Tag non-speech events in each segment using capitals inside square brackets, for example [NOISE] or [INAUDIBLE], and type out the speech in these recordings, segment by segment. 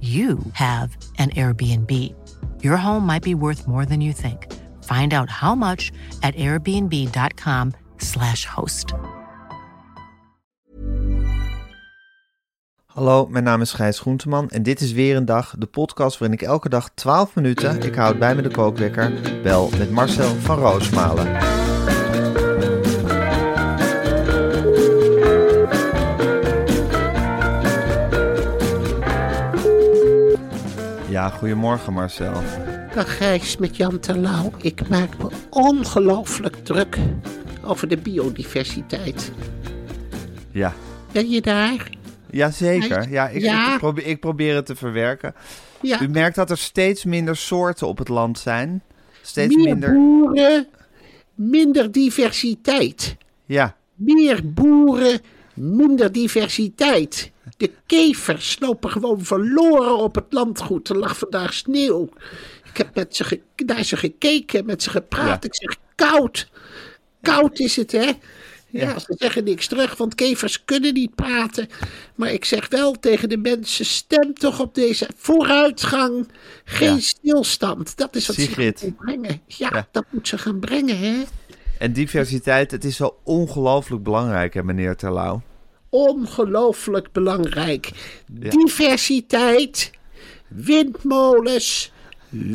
you have an Airbnb. Your home might be worth more than you think. Find out how much at airbnb.com/slash host. Hallo, mijn naam is Gijs Groenteman en dit is weer een dag, de podcast waarin ik elke dag 12 minuten, ik houd bij me de kookwekker, bel met Marcel van Roosmalen. Ja, goedemorgen Marcel. Dag Gijs met Jan Terlouw. Ik maak me ongelooflijk druk over de biodiversiteit. Ja, Ben je daar? Jazeker. Ja, ik, Ja. Ik, probeer, ik probeer het te verwerken. Ja, U merkt dat er steeds minder soorten op het land zijn. Steeds meer minder. boeren, minder diversiteit. Ja, Meer boeren, minder diversiteit. De kevers lopen gewoon verloren op het landgoed. Er lag vandaag sneeuw. Ik heb met ze naar ze gekeken, met ze gepraat. Ja. Ik zeg, koud. Koud is het, hè? Ja, Ja. ze zeggen niks terug, want kevers kunnen niet praten. Maar ik zeg wel tegen de mensen, stem toch op deze vooruitgang. Geen Ja. stilstand. Dat is wat Sigrid. ze gaan brengen. Ja, Ja. dat moet ze gaan brengen, hè? en diversiteit, het is zo ongelooflijk belangrijk, hè, meneer Terlouw. Ongelooflijk belangrijk. Ja. Diversiteit, windmolens,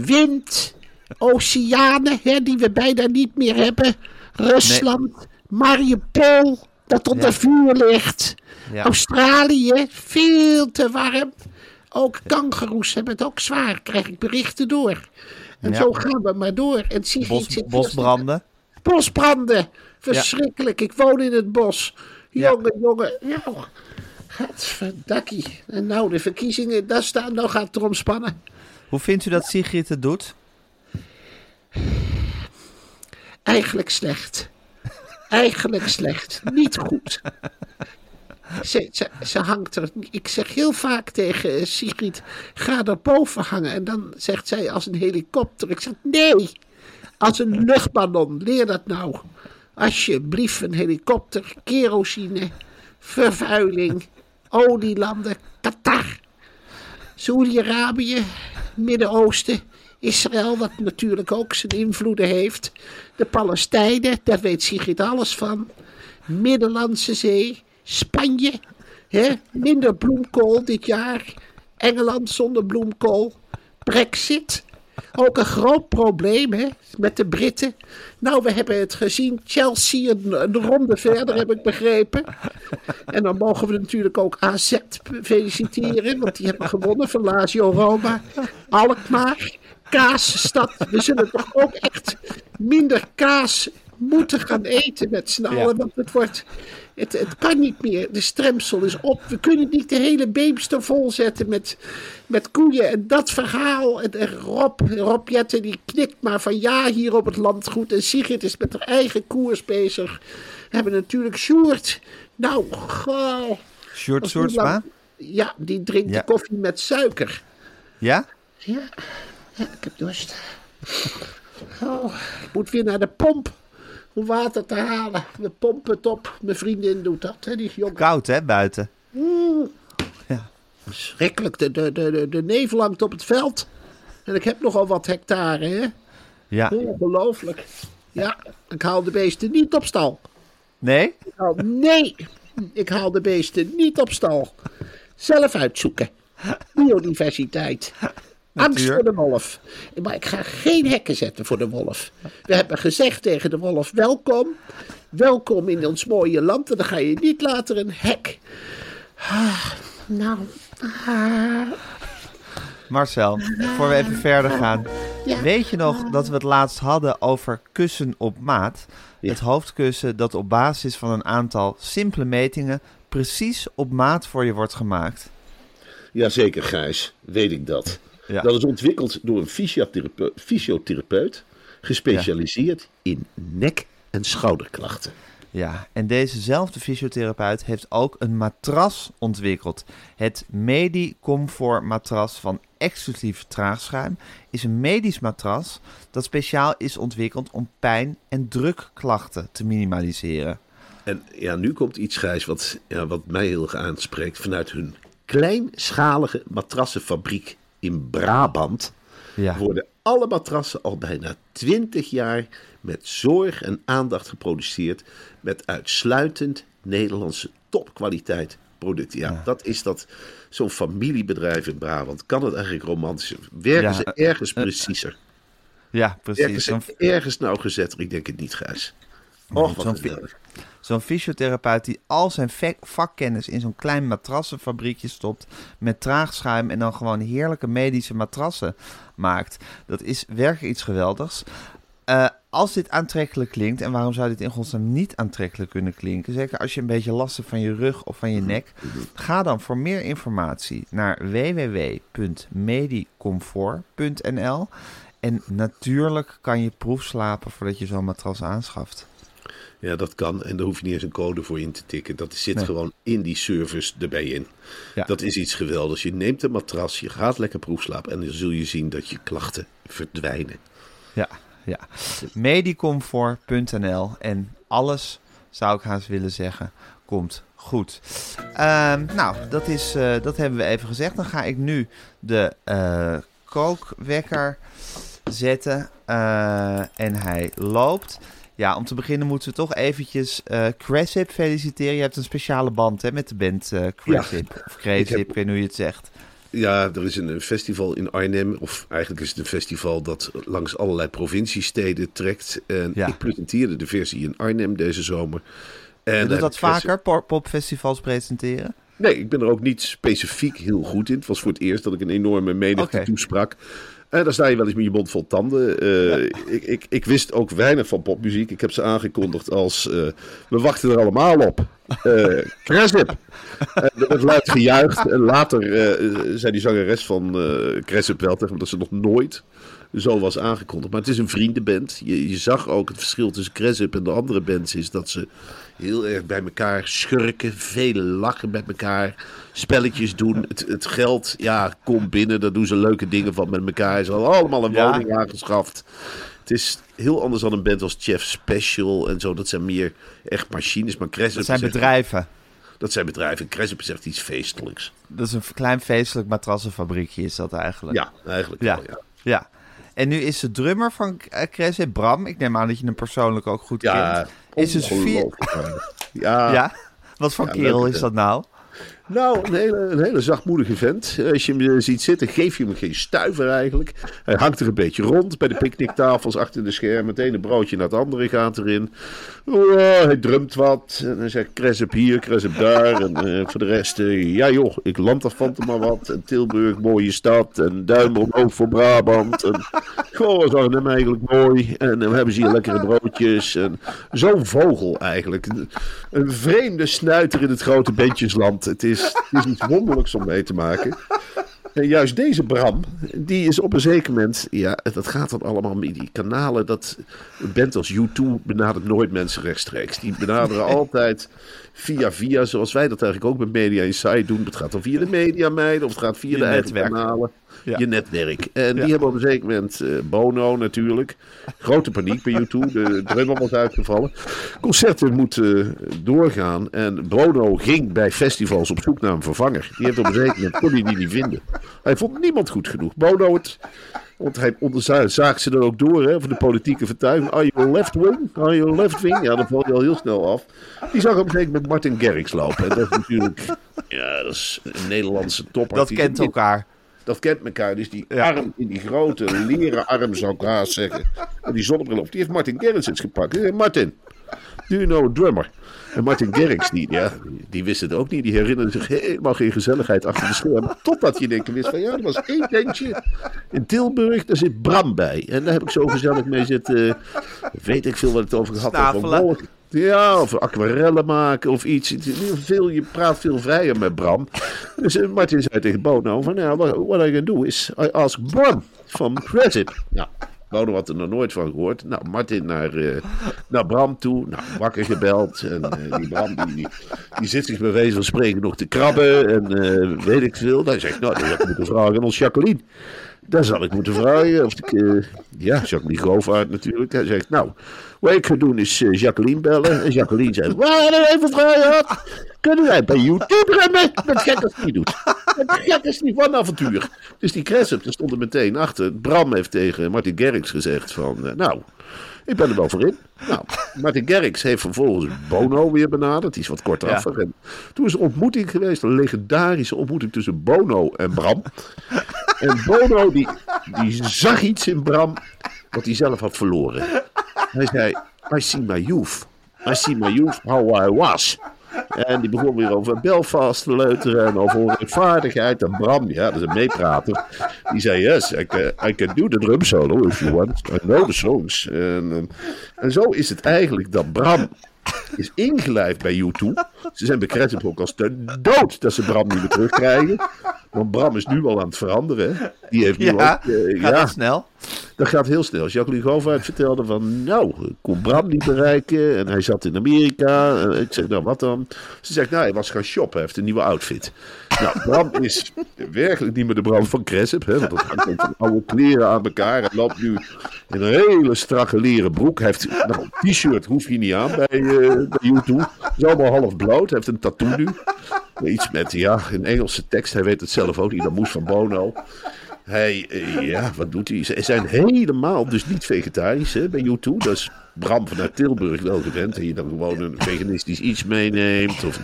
wind, oceanen, hè, die we bijna niet meer hebben. Rusland, Mariupol, dat onder Ja. vuur ligt. Ja. Australië, veel te warm. Ook kangoeroes hebben het ook zwaar, krijg ik berichten door. En zo gaan we maar door. En Bos, bosbranden. Bosbranden. Verschrikkelijk. Ik woon in het bos. Jongen, jongen. Nou, gadverdakkie. En nou, de verkiezingen, daar staan, nou gaat het erom spannen. Hoe vindt u dat Sigrid het doet? Eigenlijk slecht. Eigenlijk slecht. Niet goed. Ze, ze, ze hangt er. Ik zeg heel vaak tegen eh, Sigrid: ga er boven hangen. En dan zegt zij als een helikopter. Ik zeg: nee, als een luchtballon. Leer dat nou. Alsjeblieft, een helikopter, kerosine, vervuiling, olielanden, Qatar, Saoedi-Arabië, Midden-Oosten, Israël, wat natuurlijk ook zijn invloeden heeft. De Palestijnen, daar weet Sigrid alles van. Middellandse Zee, Spanje, hè? minder bloemkool dit jaar. Engeland zonder bloemkool. Brexit, ook een groot probleem hè, met de Britten. Nou, we hebben het gezien. Chelsea een, een ronde verder, heb ik begrepen. En dan mogen we natuurlijk ook AZ feliciteren, want die hebben gewonnen van Lazio Roma. Alkmaar, kaasstad. We zullen toch ook echt minder kaas moeten gaan eten met z'n allen, Ja. want het wordt... Het, het kan niet meer. De stremsel is op. We kunnen niet de hele Beemster volzetten met, met koeien. En dat verhaal. En, en Rob, Rob Jetten die knikt maar van ja hier op het landgoed. En Sigrid is met haar eigen koers bezig. We hebben natuurlijk Sjoerd. Nou, goh. Sjoerd Soortsma? Ja, die drinkt Ja. de koffie met suiker. Ja? Ja, ja ik heb dorst. Oh, ik moet weer naar de pomp om water te halen. We pompen het op. Mijn vriendin doet dat, hè, die jongen. Koud, hè, buiten? Schrikkelijk, de, de, de, de, nevel hangt op het veld. En ik heb nogal wat hectare, hè. Ja. Ongelooflijk. Ja, ik haal de beesten niet op stal. Nee? Ik haal- nee, ik haal de beesten niet op stal. Zelf uitzoeken. Biodiversiteit. Angst voor de wolf. Maar ik ga geen hekken zetten voor de wolf. We hebben gezegd tegen de wolf: welkom. Welkom in ons mooie land. En dan ga je niet later een hek. Ah, nou. ah. Marcel, voor we even verder gaan. Ja. Weet je nog dat we het laatst hadden over kussen op maat? Het hoofdkussen dat op basis van een aantal simpele metingen precies op maat voor je wordt gemaakt. Jazeker, Gijs, weet ik dat. Ja. Dat is ontwikkeld door een fysiotherapeut, fysiotherapeut gespecialiseerd in nek- en schouderklachten. Ja, en dezezelfde fysiotherapeut heeft ook een matras ontwikkeld. Het Medicomfort matras van exclusief traagschuim is een medisch matras dat speciaal is ontwikkeld om pijn- en drukklachten te minimaliseren. En ja, nu komt iets, Gijs, wat, ja, wat mij heel erg aanspreekt. Vanuit hun kleinschalige matrassenfabriek in Brabant Ja. worden alle matrassen al bijna 20 jaar met zorg en aandacht geproduceerd. Met uitsluitend Nederlandse topkwaliteit producten. Ja, dat is dat. Zo'n familiebedrijf in Brabant. Kan het eigenlijk romantischer? Werken Ja, ze eh, ergens preciezer? Ja, Werken precies. ze Zo'n ergens nauwgezetter? Ik denk het niet, Gijs. Och, zo'n. Zo'n fysiotherapeut die al zijn vak- vakkennis in zo'n klein matrassenfabriekje stopt met traagschuim en dan gewoon heerlijke medische matrassen maakt. Dat is werkelijk iets geweldigs. Eh, als dit aantrekkelijk klinkt, en waarom zou dit in godsnaam niet aantrekkelijk kunnen klinken? Zeker als je een beetje last hebt van je rug of van je nek. Ga dan voor meer informatie naar www.medicomfort.nl. En natuurlijk kan je proefslapen voordat je zo'n matras aanschaft. Ja, dat kan. En daar hoef je niet eens een code voor in te tikken. Dat zit Nee. gewoon in die service erbij in. Ja. Dat is iets geweldigs. Je neemt een matras, je gaat lekker proefslapen. En dan zul je zien dat je klachten verdwijnen. Ja, ja. Medicomfort.nl en alles, zou ik haast willen zeggen, komt goed. Ehm, nou, dat, is, eh, dat hebben we even gezegd. Dan ga ik nu de eh, kookwekker zetten eh, en hij loopt. Ja, om te beginnen moeten we toch eventjes Cressip feliciteren. Je hebt een speciale band hè, met de band eh Cressip. Of Cressip, heb- ik weet niet hoe je het zegt. Ja, er is een festival in Arnhem. Of eigenlijk is het een festival dat langs allerlei provinciesteden trekt. En Ja. ik presenteerde de versie in Arnhem deze zomer. En Je doet dat vaker, pop- popfestivals presenteren? Nee, ik ben er ook niet specifiek heel goed in. Het was voor het eerst dat ik een enorme menigte toesprak. En daar sta je wel eens met je mond vol tanden. Eh, ik, ik, ik wist ook weinig van popmuziek. Ik heb ze aangekondigd als... eh, we wachten er allemaal op. Eh Cresip. En er werd luid gejuicht. En later eh, zei die zangeres van eh Cresip wel tegen me dat ze nog nooit zo was aangekondigd. Maar het is een vriendenband. Je, je zag ook het verschil tussen Cresip en de andere bands is dat ze heel erg bij elkaar schurken. Veel lachen met elkaar. Spelletjes doen. Het, het geld, ja, komt binnen. Daar doen ze leuke dingen van met elkaar. Ze hadden allemaal een Ja. woning aangeschaft. Het is heel anders dan een band als Chef Special en zo. Dat zijn meer echt machines. Maar Cresip Dat zijn bedrijven. Dat zijn bedrijven. Cresip is echt iets feestelijks. Dat is een klein feestelijk matrassenfabriekje is dat eigenlijk. Ja, eigenlijk Ja. wel, ja. ja. En nu is de drummer van eh, Cressip, Bram. Ik neem aan dat je hem persoonlijk ook goed Ja, kent. Is dus vier... [LAUGHS] Ja, Ja? Wat voor kerel is dat nou? Nou, een hele, hele zachtmoedige vent. Als je hem eh, ziet zitten, geef je hem geen stuiver eigenlijk. Hij hangt er een beetje rond bij de picknicktafels achter de schermen. Het ene broodje naar het andere gaat erin. Oh, hij drumt wat. En hij zegt Cresip hier, Cresip daar. En eh, voor de rest, eh, ja joh, ik land er van maar wat. En Tilburg, mooie stad. En duim omhoog voor Brabant. En goh, Arnhem eigenlijk mooi. En we hebben ze hier lekkere broodjes. En zo'n vogel eigenlijk. Een, vreemde snuiter in het grote bandjesland. Het is, het is iets wonderlijks om mee te maken. En juist deze Bram, die is op een zeker moment... Ja, dat gaat dan allemaal met die kanalen. Dat een band als U2 benadert nooit mensen rechtstreeks. Die benaderen altijd via via, zoals wij dat eigenlijk ook met Media Insight doen. Het gaat dan via de media meiden of het gaat via Je de eigen netwerk. kanalen. Ja. Je netwerk. En die hebben op een zeker moment eh, Bono natuurlijk. Grote paniek bij U2. De drummer was uitgevallen. Concerten moeten doorgaan. En Bono ging bij festivals op zoek naar een vervanger. Die heeft op een zeker moment kon hij die niet vinden. Hij vond niemand goed genoeg. Bono het. Want hij ze dan ook door, hè, voor de politieke vertuiging. Are you left wing? Are you left wing? Ja, dan val je al heel snel af. Die zag een gegeven moment Martin Garrix lopen. En dat is natuurlijk Ja, dat is een Nederlandse topper. Dat kent elkaar. Dat kent elkaar. Dus die Ja. arm in die grote leren arm, zou ik haast zeggen. En die zonnebril op. Die heeft Martin Gerrits eens gepakt. Zei, Martin, do you know a drummer? En Martin Gerrits, die, ja, die wist het ook niet. Die herinnerde zich helemaal geen gezelligheid achter de schermen. Totdat je denkt, wist van ja, er was één tentje in Tilburg. Daar zit Bram bij. En daar heb ik zo gezellig mee zitten. Weet ik veel wat het over gehad. Wolken. Ja, of aquarellen maken of iets. Veel, je praat veel vrijer met Bram. Dus eh, Martin zei tegen Bono van, ja, what, what I can do is, I ask Bram from Presip. Nou, Bono had er nog nooit van gehoord. Nou, Martin naar, eh, naar Bram toe. Nou, wakker gebeld. En eh, die Bram, die, die, zit zich wijze van spreken nog te krabben. En eh, weet ik veel. Hij zegt, nou, dat had ik vragen aan ons Jacqueline. Daar zal ik moeten vragen. Of ik, eh, ja, Jacqueline Govaert natuurlijk. Hij zegt, nou, wat ik ga doen is eh, Jacqueline bellen. En Jacqueline zegt, waar even vragen. Kunnen wij bij YouTube remmen? Dat gek als niet doet. Dat gek is niet van avontuur. Dus die Crescent, daar stond er meteen achter. Bram heeft tegen Martin Gerrits gezegd van, eh, nou, ik ben er wel voor in. Nou, Martin Gerrits heeft vervolgens Bono weer benaderd. Die is wat kortaf. En toen is er een ontmoeting geweest, een legendarische ontmoeting tussen Bono en Bram. En Bono die, die zag iets in Bram wat hij zelf had verloren. Hij zei, I see my youth. I see my youth how I was. En die begon weer over Belfast te leuteren en over onrechtvaardigheid. En Bram, ja, dat is een meeprater. Die zei, yes, I can, I can do the drum solo if you want. I know the songs. En, en zo is het eigenlijk dat Bram is ingelijfd bij U2. Ze zijn Crescent ook als de dood dat ze Bram niet meer terugkrijgen. Want Bram is nu al aan het veranderen. Die heeft nu Ja, ook... gaat ja, snel? Dat gaat heel snel. Jacqueline Govaert vertelde van, nou, ik kon Bram niet bereiken. En hij zat in Amerika. Ik zeg, nou, wat dan? Ze zegt, nou, hij was gaan shoppen. Hij heeft een nieuwe outfit. Nou, Bram is werkelijk niet meer de Bram van Cresip. Hè, want dat hangt oude kleren aan elkaar. Hij loopt nu in een hele strakke leren broek. Hij heeft nog een t-shirt, hoef je niet aan bij, eh U2. Is allemaal half bloot. Hij heeft een tattoo nu. Iets met, ja, een Engelse tekst. Hij weet het zelf ook niet. Dat moest van Bono. Hij, eh, ja, wat doet hij? Ze zijn helemaal dus niet vegetarisch hè, bij U2. Dat is Bram vanuit Tilburg wel gewend. Dat je dan gewoon een veganistisch iets meeneemt. Of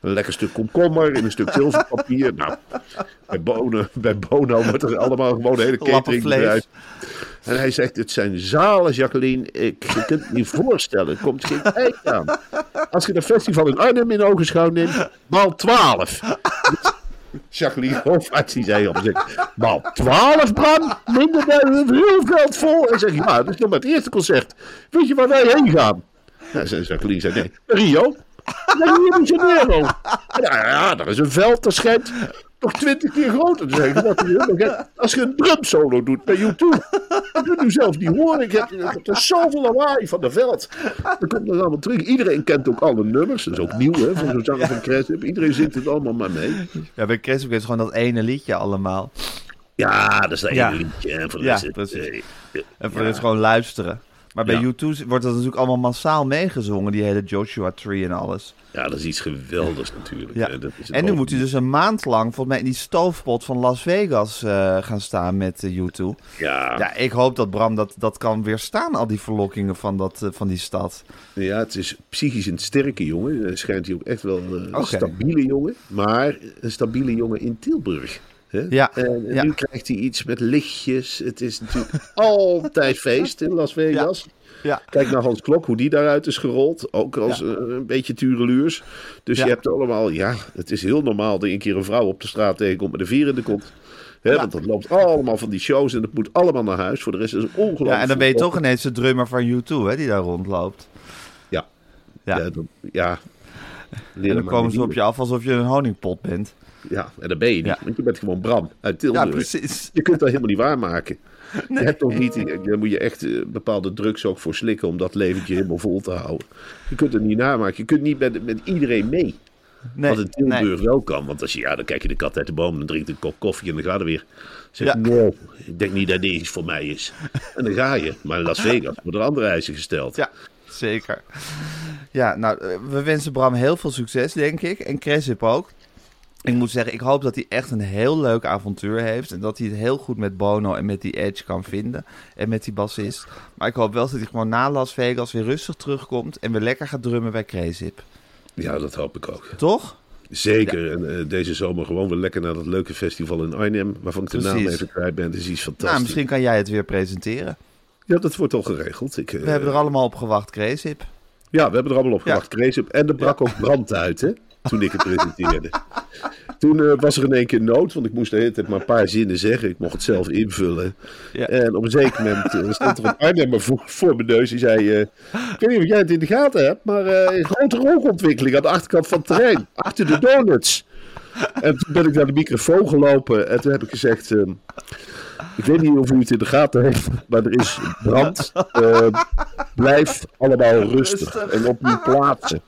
een lekker stuk komkommer in een stuk zilverpapier. Nou, bij Bono, bij Bono wordt er allemaal gewoon een hele catering bedrijf. En hij zegt, het zijn zalen, Jacqueline. Ik, je kunt het niet voorstellen. Er komt geen eind aan. Als je de festival in Arnhem in ogenschouw neemt, maal 12. Jacqueline Hofvaart die zei op zich, maal 12 Bram, minder dan heel veld vol. En zeg ja, dat is nog maar het eerste concert. Weet je waar wij heen gaan? Nou, zei Jacqueline zei, nee, Rio. Naar Rio de Janeiro. Ja, ja, dat is een veld, dat schijnt nog twintig keer groter te zijn. Dat je Als je een drumsolo doet bij YouTube, dat kun je zelf niet horen. Ik heb, er zoveel lawaai van de veld. Dan komt dat allemaal terug. Iedereen kent ook alle nummers. Dat is ook nieuw, hè, van zo'n zanger van Crescent. Iedereen zingt het allemaal maar mee. Ja, bij Chris is gewoon dat ene liedje allemaal. Ja, dat is dat Ja. ene liedje. En voor de Ja, rest, precies. eh, En voor Ja. het gewoon luisteren. Maar bij Ja. U2 wordt dat natuurlijk allemaal massaal meegezongen, die hele Joshua Tree en alles. Ja, dat is iets geweldigs natuurlijk. Ja. Dat is En nu ook. moet hij dus een maand lang volgens mij in die stoofpot van Las Vegas eh, gaan staan met eh, U2. Ja, Ja, ik hoop dat Bram dat, dat kan weerstaan, al die verlokkingen van, dat, eh, van die stad. ja, het is psychisch een sterke jongen. Hij schijnt hij ook echt wel een stabiele jongen. Maar een stabiele jongen in Tilburg. Hè? Ja, En, en ja. nu krijgt hij iets met lichtjes. Het is natuurlijk [LAUGHS] altijd feest in Las Vegas. Ja. Kijk naar Hans Klok, hoe die daaruit is gerold. Ook als Ja. eh, een beetje tureluurs. Dus Ja. je hebt allemaal, ja, het is heel normaal dat je een keer een vrouw op de straat tegenkomt met een vier in de kont. Want dat loopt allemaal van die shows en dat moet allemaal naar huis. Voor de rest is het ongelooflijk. Ja, en dan ben je toch ineens de drummer van U2, hè, die daar rondloopt. Ja. Ja. Ja. Leer En dan komen ze op je af alsof je een honingpot bent. Ja, en dat ben je niet. Ja. Want je bent gewoon Bram uit Tilburg. Ja, precies. Je kunt dat helemaal niet waarmaken. [LAUGHS] Je hebt toch niet, daar moet je echt eh, bepaalde drugs ook voor slikken om dat leventje helemaal vol te houden. Je kunt het niet namaken. Je kunt niet met, met iedereen mee. Nee, wat in nee. Tilburg wel kan. Want als je, ja, dan kijk je de kat uit de boom, dan drinkt een kop koffie en dan gaat er weer. Zeg, Ja. ik denk niet dat dit iets voor mij is. En dan ga je. Maar in Las Vegas [LAUGHS] worden er andere eisen gesteld. Ja, [LAUGHS] zeker. Ja, nou, eh, we wensen Bram heel veel succes, denk ik. En Cresip ook. Ik moet zeggen, ik hoop dat hij echt een heel leuk avontuur heeft. En dat hij het heel goed met Bono en met die Edge kan vinden. En met die bassist. Maar ik hoop wel dat hij gewoon na Las Vegas weer rustig terugkomt. En weer lekker gaat drummen bij Cresip. Ja, dat hoop ik ook. Toch? Zeker. En eh, deze zomer gewoon weer lekker naar dat leuke festival in Arnhem. Waarvan ik de naam even kwijt ben. Dat is iets fantastisch. Nou, misschien kan jij het weer presenteren. Ja, dat wordt al geregeld. Ik, eh, We hebben er allemaal op gewacht, Kreesip. Ja, we hebben er allemaal op Ja. gewacht. Op. En er brak ook brand uit, hè? Toen ik het presenteerde. [LAUGHS] Toen eh, was er in één keer nood, want ik moest de hele tijd maar een paar zinnen zeggen. Ik mocht het zelf invullen. Ja. En op een zeker moment eh, stond er een Arnhemmer voor, voor mijn neus. Die zei, eh, ik weet niet of jij het in de gaten hebt, maar eh, een grote rookontwikkeling aan de achterkant van het terrein. Achter de donuts. En toen ben ik naar de microfoon gelopen en toen heb ik gezegd... eh, ik weet niet of u het in de gaten heeft, maar er is brand. Eh, blijf allemaal rustig en op uw plaatsen.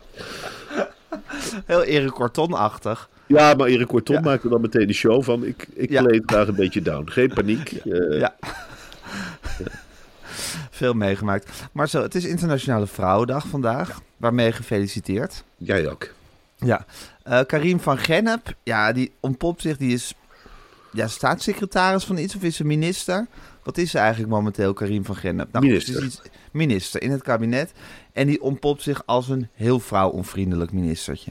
Heel Erik Corton-achtig. Ja, maar Erik Corton Ja. maakte dan meteen de show van... ik, ik Ja. graag een beetje down. Geen paniek. Eh, Ja. Veel meegemaakt. Marcel, het is Internationale Vrouwendag vandaag. Waarmee gefeliciteerd. Jij ook. Ja. Eh, Karim van Gennep, ja, die ontpopt zich. Die is ja, staatssecretaris van iets of is ze minister? Wat is ze eigenlijk momenteel, Karim van Gennep? Nou, Minister. iets- minister in het kabinet. En die ontpopt zich als een heel vrouwonvriendelijk ministertje.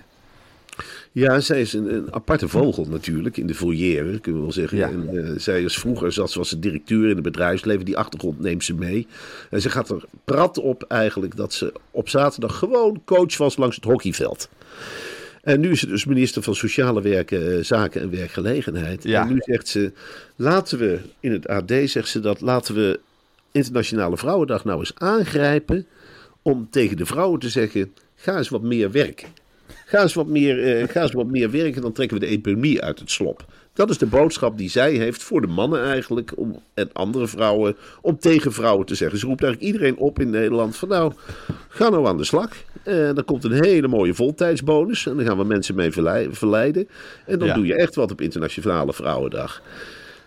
Ja, zij is een, een aparte vogel natuurlijk in de volière, kunnen we wel zeggen. Ja. En, eh, zij is vroeger, zat ze was directeur in het bedrijfsleven. Die achtergrond neemt ze mee. En ze gaat er prat op eigenlijk dat ze op zaterdag gewoon coach was langs het hockeyveld. En nu is ze dus minister van Sociale werken, eh, Zaken en Werkgelegenheid. Ja. En nu zegt ze, laten we, in het AD zegt ze dat, laten we Internationale Vrouwendag nou eens aangrijpen om tegen de vrouwen te zeggen, ga eens wat meer werken. Ga eens, wat meer, eh, ga eens wat meer werken, dan trekken we de epidemie uit het slop. Dat is de boodschap die zij heeft voor de mannen eigenlijk om, en andere vrouwen om tegen vrouwen te zeggen. Ze roept eigenlijk iedereen op in Nederland van nou, ga nou aan de slag. Eh dan komt een hele mooie voltijdsbonus en dan gaan we mensen mee verlei- verleiden. En dan Ja. doe je echt wat op Internationale Vrouwendag.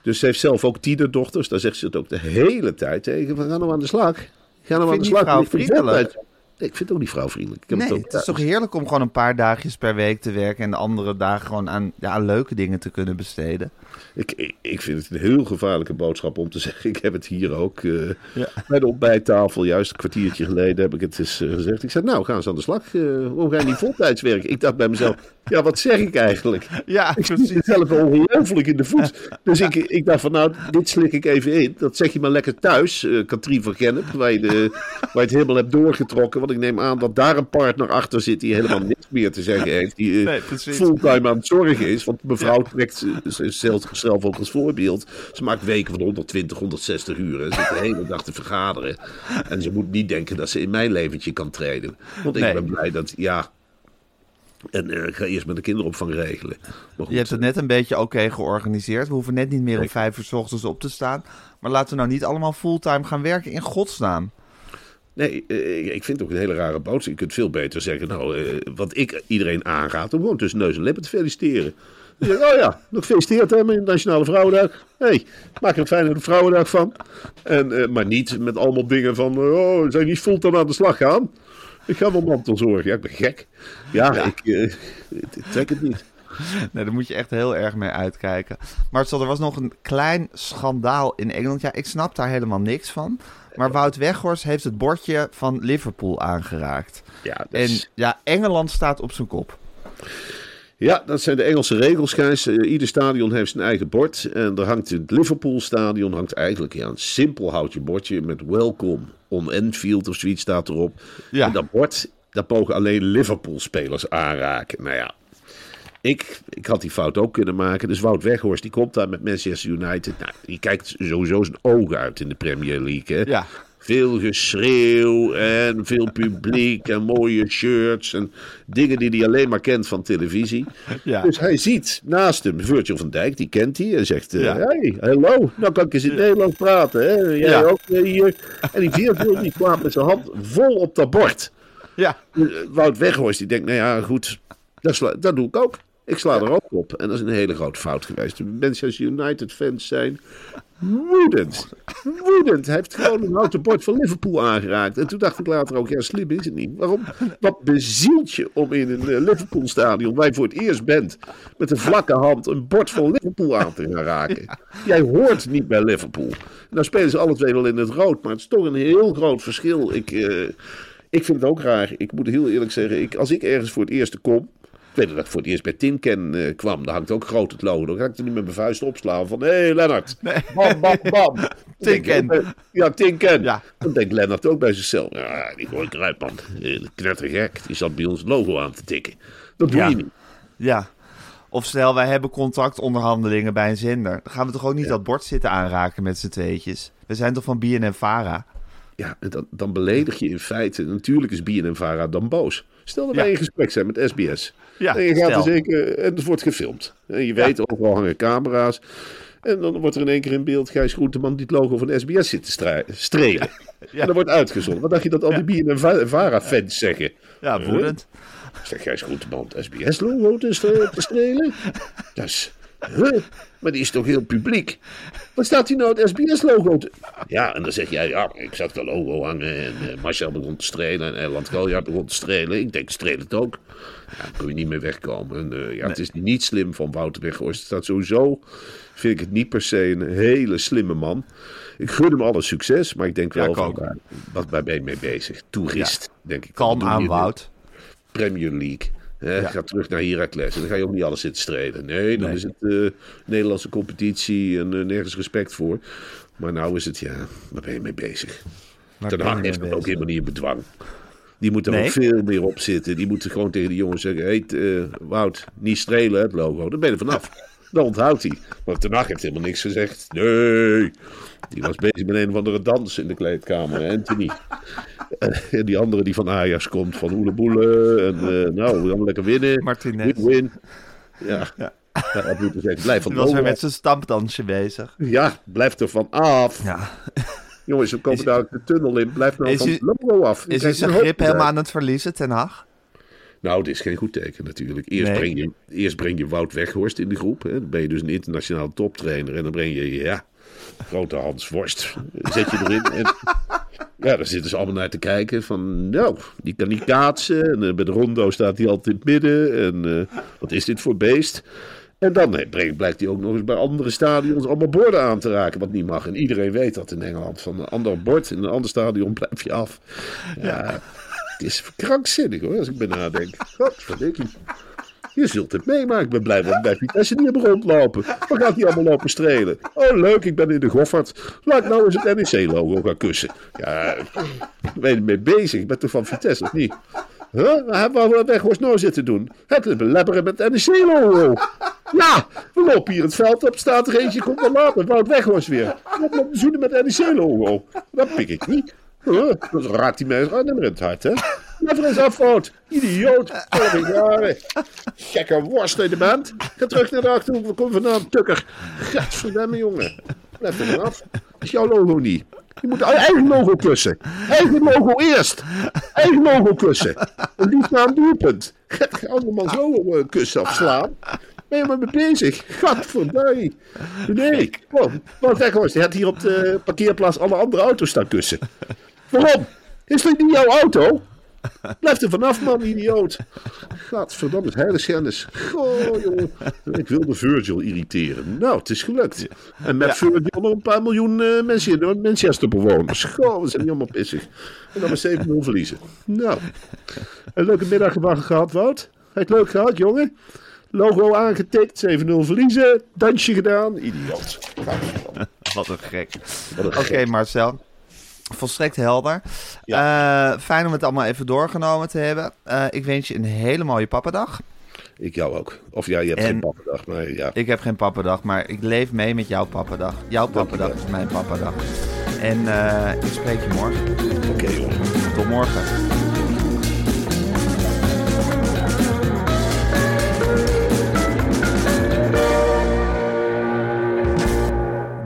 Dus ze heeft zelf ook tienerdochters, daar zegt ze het ook de hele tijd tegen. Van, ga nou aan de slag. Ga nou aan de die slag. Ik vind vriendelijk? voltijd- Nee, ik vind het ook niet vrouwvriendelijk. Ik heb Nee, het ook het is toch heerlijk om gewoon een paar dagjes per week te werken... en de andere dagen gewoon aan, ja, aan leuke dingen te kunnen besteden. Ik, ik, ik vind het een heel gevaarlijke boodschap om te [LAUGHS] zeggen. Ik heb het hier ook eh, Ja. bij de ontbijttafel, juist een kwartiertje geleden, heb ik het eens eh, gezegd. Ik zei, nou, gaan ze aan de slag. Eh waarom ga je niet voltijds werken? Ik dacht bij mezelf, ja, wat zeg ik eigenlijk? Ja, Ik zit mezelf ongelooflijk in de voet. Dus ik, ik dacht van, nou, dit slik ik even in. Dat zeg je maar lekker thuis, Katrien van Gennep, waar je, de, waar je het helemaal hebt doorgetrokken. Want ik neem aan dat daar een partner achter zit die helemaal niks meer te zeggen heeft. Die eh, Nee, fulltime aan het zorgen is. Want mevrouw trekt zichzelf ook als voorbeeld. Ze maakt weken van 120, 160 uur. En zit de hele dag te vergaderen. En ze moet niet denken dat ze in mijn leventje kan treden. Want ik Nee. ben blij dat, ja... En eh, ik ga eerst met de kinderopvang regelen. Goed, Je hebt het net een beetje oké georganiseerd. We hoeven net niet meer om vijf uur 's ochtends op te staan. Maar laten we nou niet allemaal fulltime gaan werken in godsnaam. Nee, eh, ik vind het ook een hele rare boodschap. Je kunt veel beter zeggen, nou, eh, wat ik iedereen aanraad, om gewoon tussen neus en lippen te feliciteren. Dan oh ja, nog gefeliciteerd hè, met de Nationale Vrouwendag. hey, maak er een fijne Vrouwendag van. En, eh, maar niet met allemaal dingen van, oh, zijn niet fulltime aan de slag gaan. Ik ga wel mantelzorgen. Ja, ik ben gek. Ja, Ik, ik trek het niet. [LAUGHS] Nee, daar moet je echt heel erg mee uitkijken. Maar er was nog een klein schandaal in Engeland. Ja, ik snap daar helemaal niks van. Maar Wout Weghorst heeft het bordje van Liverpool aangeraakt. Ja, dat En ja, Engeland staat op zijn kop. Ja, dat zijn de Engelse regels, Gijs. Eh, ieder stadion heeft zijn eigen bord. En er hangt in het Liverpool-stadion hangt eigenlijk ja, een simpel houtje bordje met welcome on Enfield of zoiets staat erop. Ja. En dat bord, dat mogen alleen Liverpool-spelers aanraken. Nou ja, ik, ik had die fout ook kunnen maken. Dus Wout Weghorst, die komt daar met Manchester United. Nou, die kijkt sowieso zijn ogen uit in de Premier League. Hè? Ja. Veel geschreeuw en veel publiek en mooie shirts en dingen die hij alleen maar kent van televisie. Ja. Dus hij ziet naast hem Virgil van Dijk, die kent hij en zegt: eh, Ja. Hey, hallo, nou kan ik eens in het Nederlands praten. Hè? Jij Ja. ook eh, hier. En die Virgil die kwam met zijn hand vol op dat bord. Ja, Eh, Wout Weghorst die denkt: Nou ja, goed, dat, dat doe ik ook. Ik sla er ook op. En dat is een hele grote fout geweest. De Manchester United fans zijn woedend. Woedend. Hij heeft gewoon een houten bord van Liverpool aangeraakt. En toen dacht ik later ook, ja, slim is het niet. Waarom? Wat bezielt je om in een eh, Liverpool stadion, waar je voor het eerst bent, met een vlakke hand een bord van Liverpool aan te gaan raken? Jij hoort niet bij Liverpool. Nou spelen ze alle twee wel in het rood, maar het is toch een heel groot verschil. Ik, eh, ik vind het ook raar. Ik moet heel eerlijk zeggen, ik, als ik ergens voor het eerst kom, weet dat ik voor het eerst bij Tinken eh, kwam. Daar hangt ook groot het logo. Dan ga ik er niet met mijn vuist opslaan van... Hé, hey, Lennart. Bam, bam, bam. [LAUGHS] Tinken. bij- Ja, Tinken. Ja. Dan denkt Lennart ook bij zichzelf. Ja, die gooi ik eruit, man. Eh, Knettergek. Die zat bij ons het logo aan te tikken. Dat doe Ja. je niet. Ja. Of stel, wij hebben contractonderhandelingen bij een zender. Dan gaan we toch ook niet dat bord zitten aanraken met z'n tweetjes. We zijn toch van BNN Vara? Ja, en dan, dan beledig je in feite. Natuurlijk is BNN Vara dan boos. Stel dat Ja. wij in gesprek zijn met SBS. Ja, en je gaat stel. er zeker, en het wordt gefilmd. En je weet, overal hangen camera's. En dan wordt er in één keer in beeld Gijs Groenteman die het logo van SBS zit te strelen. En dat wordt uitgezonden. Wat dacht je dat al die BNN Va- Vara-fans zeggen? Ja, woedend. Zeg Gijs Groenteman het SBS-logo te, st- te strelen? Dat is... [LAUGHS] Huh? Maar die is toch heel publiek? Wat staat hier nou het SBS-logo te... Ja, en dan zeg jij, ja, ik zag de logo hangen en eh, Marcel begon te strelen en Erland Galjaard begon te strelen. Ik denk, streel het ook. Ja, daar kun je niet meer wegkomen. En, eh, ja, Het is niet slim van Wouter Weghorst. Het staat sowieso, vind ik het niet per se een hele slimme man. Ik gun hem alle succes, maar ik denk wel van, waar- wat waar ben je mee bezig? Toerist, denk ik. Kalm aan? Wout. Premier League. Hè? Ga terug naar Heracles. En dan ga je ook niet alles zitten strelen. Nee, dan is het eh, Nederlandse competitie en eh, nergens respect voor. Maar nou is het, ja, waar ben je mee bezig? Ten Hag heeft het ook helemaal niet in bedwang. Die moet er Nee? ook veel meer op zitten. Die moeten gewoon tegen de jongens zeggen... Hey, eh, Wout, niet strelen, het logo. Daar ben je er vanaf. Dan onthoudt hij. Maar Ten Hag heeft helemaal niks gezegd. Nee. Die was bezig met een of andere dans in de kleedkamer. Anthony. En die andere die van Ajax komt. Van Oeleboele. En eh, nou, we gaan lekker winnen. Martinez. Win-win. Ja. ja. dat zeggen. Blijf van Die was weer met zijn stampdansje bezig. Ja, blijf er van af. Ja. Jongens, we komen Is- daar de tunnel in. Blijf nou van het logo af. Is hij zijn grip helemaal aan het verliezen, Ten Hag? Nou, dit is geen goed teken natuurlijk. Eerst, Nee. breng, je, eerst breng je Wout Weghorst in de groep. Hè. Dan ben je dus een internationaal toptrainer. En dan breng je, ja, grote Hans Worst. Zet je erin. En, [LAUGHS] ja, daar zitten ze allemaal naar te kijken. Van, nou, die kan niet kaatsen. En eh, bij de rondo staat hij altijd in het midden. En eh, wat is dit voor beest? En dan nee, brengt- blijkt hij ook nog eens bij andere stadions allemaal borden aan te raken, wat niet mag. En iedereen weet dat in Engeland. Van een ander bord in een ander stadion blijf je af. Ja, het is krankzinnig hoor, als ik bij nadenk. [LAUGHS] Godverdikkie. Je zult het meemaken. Ik ben blij dat bij Vitesse niet heb rondlopen. Waar gaat hij allemaal lopen strelen? Oh, leuk, ik ben in de Goffert. Laat ik nou eens het NEC-logo gaan kussen. Ja, ben je ermee bezig? Ik ben toch van Vitesse, of niet? Huh? Waar hebben we Weghorst nou zitten doen? Het belebberen met NEC-logo. Ja, we lopen hier het veld op, staat er eentje, komt er later. Wout Weghorst weer. Loopt te zoenen met NEC-logo? Dat pik ik niet. Huh? Dan raakt mij eens aan in het hart, hè? Blijf er eens af, Wout. Idioot. Jaren. Gekke worst in de band. Ga terug naar de Achterhoek. We komen vandaan, tukker. Gadverdamme, jongen. Blijf er. Dat is jouw logo niet. Je moet eigen logo kussen. Eigen logo eerst. Eigen logo kussen. En liefst na een doelpunt. Ga andermans logo eh, kussen afslaan. Ben je maar mee bezig? Gadverdamme. Nee. Oh, Wout Weghorst, die had hier op de parkeerplaats alle andere auto's staan kussen. Waarom? Is dit niet jouw auto? Blijf er vanaf, man, idioot. Gadverdamme, heiligschennis. Goh, jongen. Ik wilde Virgil irriteren. Nou, het is gelukt. En met Virgil nog een paar miljoen eh, mensen in Manchester bewoners. Goh, we zijn niet allemaal pissig. En dan maar 7-0 verliezen. Nou, een leuke middag gehad, Wout. Het leuk gehad, jongen? Logo aangetikt, 7-0 verliezen. Dansje gedaan. Idioot. [LAUGHS] Wat een gek. Oké. Marcel. Volstrekt helder. Eh, fijn om het allemaal even doorgenomen te hebben. Eh, ik wens je een hele mooie pappadag. Ik jou ook. Of ja, je hebt En- geen pappendag, maar ja. Ik heb geen pappadag, maar ik leef mee met jouw pappadag. Jouw pappadag is mijn pappadag. En eh, ik spreek je morgen. Oké, jongen. Tot morgen.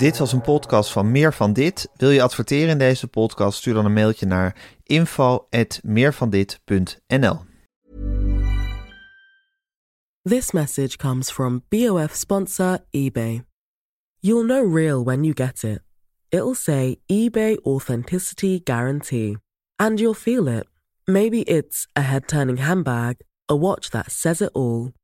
Dit was een podcast van Meer van Dit. Wil je adverteren in deze podcast? Stuur dan een mailtje naar info@meervandit.nl. This message comes from BOF sponsor eBay. You'll know real when you get it. It'll say eBay Authenticity Guarantee. And you'll feel it. Maybe it's a head turning handbag, a watch that says it all,